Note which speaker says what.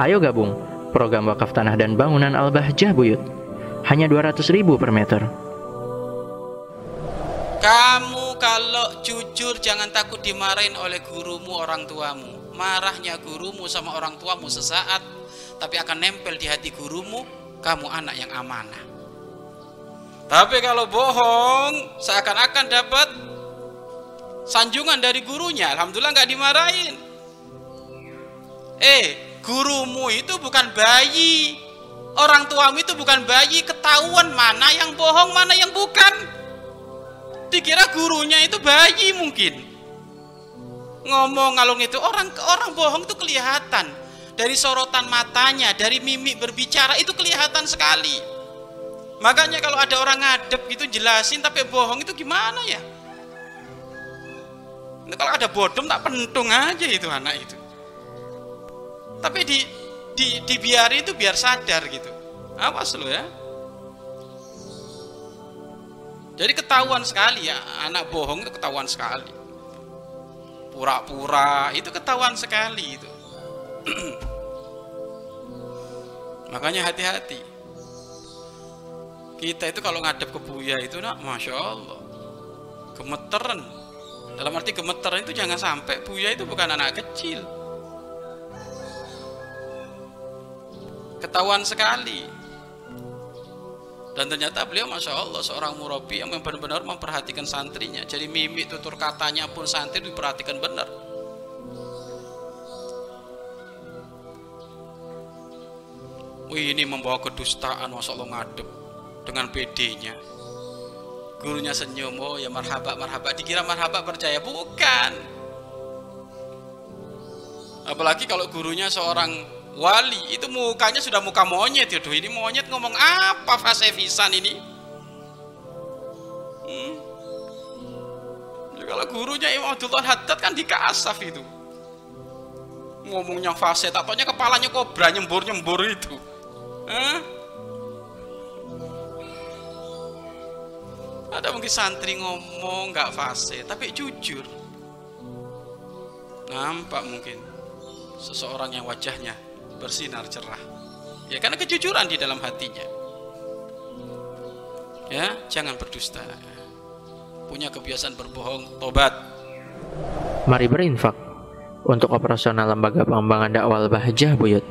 Speaker 1: Ayo gabung program wakaf tanah dan bangunan Al-Bahjah Buyut. Hanya 200 ribu per meter.
Speaker 2: Kamu kalau jujur jangan takut dimarahin oleh gurumu orang tuamu. Marahnya gurumu sama orang tuamu sesaat, tapi akan nempel di hati gurumu, kamu anak yang amanah. Tapi kalau bohong, seakan-akan dapat sanjungan dari gurunya. Alhamdulillah nggak dimarahin. Eh, gurumu itu bukan bayi. Orang tuamu itu bukan bayi, ketahuan mana yang bohong, mana yang bukan. Dikira gurunya itu bayi mungkin. Ngomong ngalung itu orang orang bohong itu kelihatan dari sorotan matanya, dari mimik berbicara itu kelihatan sekali. Makanya kalau ada orang ngadep gitu jelasin tapi bohong itu gimana ya? Nah, kalau ada bodom tak pentung aja itu anak itu tapi di di dibiarin itu biar sadar gitu. Awas lo ya. Jadi ketahuan sekali ya anak bohong itu ketahuan sekali. Pura-pura itu ketahuan sekali itu. Makanya hati-hati. Kita itu kalau ngadep ke buya itu nak masya Allah. Gemeteran. Dalam arti gemeteran itu jangan sampai buya itu bukan anak kecil ketahuan sekali. Dan ternyata beliau masya Allah seorang murabi yang benar-benar memperhatikan santrinya. Jadi mimik tutur katanya pun santri diperhatikan benar. Wih ini membawa kedustaan masya Allah ngadep dengan PD-nya gurunya senyum oh ya marhaba marhaba dikira marhaba percaya? Bukan. Apalagi kalau gurunya seorang wali itu mukanya sudah muka monyet ya ini monyet ngomong apa fase visan ini hmm. ya, kalau gurunya Imam Abdullah Haddad kan di Kasaf itu ngomongnya fase tak taunya kepalanya kobra nyembur nyembur itu Hah? ada mungkin santri ngomong nggak fase tapi jujur nampak mungkin seseorang yang wajahnya bersinar cerah. Ya karena kejujuran di dalam hatinya. Ya, jangan berdusta. Punya kebiasaan berbohong, tobat.
Speaker 1: Mari berinfak untuk operasional lembaga pengembangan dakwah Bahjah Buyut.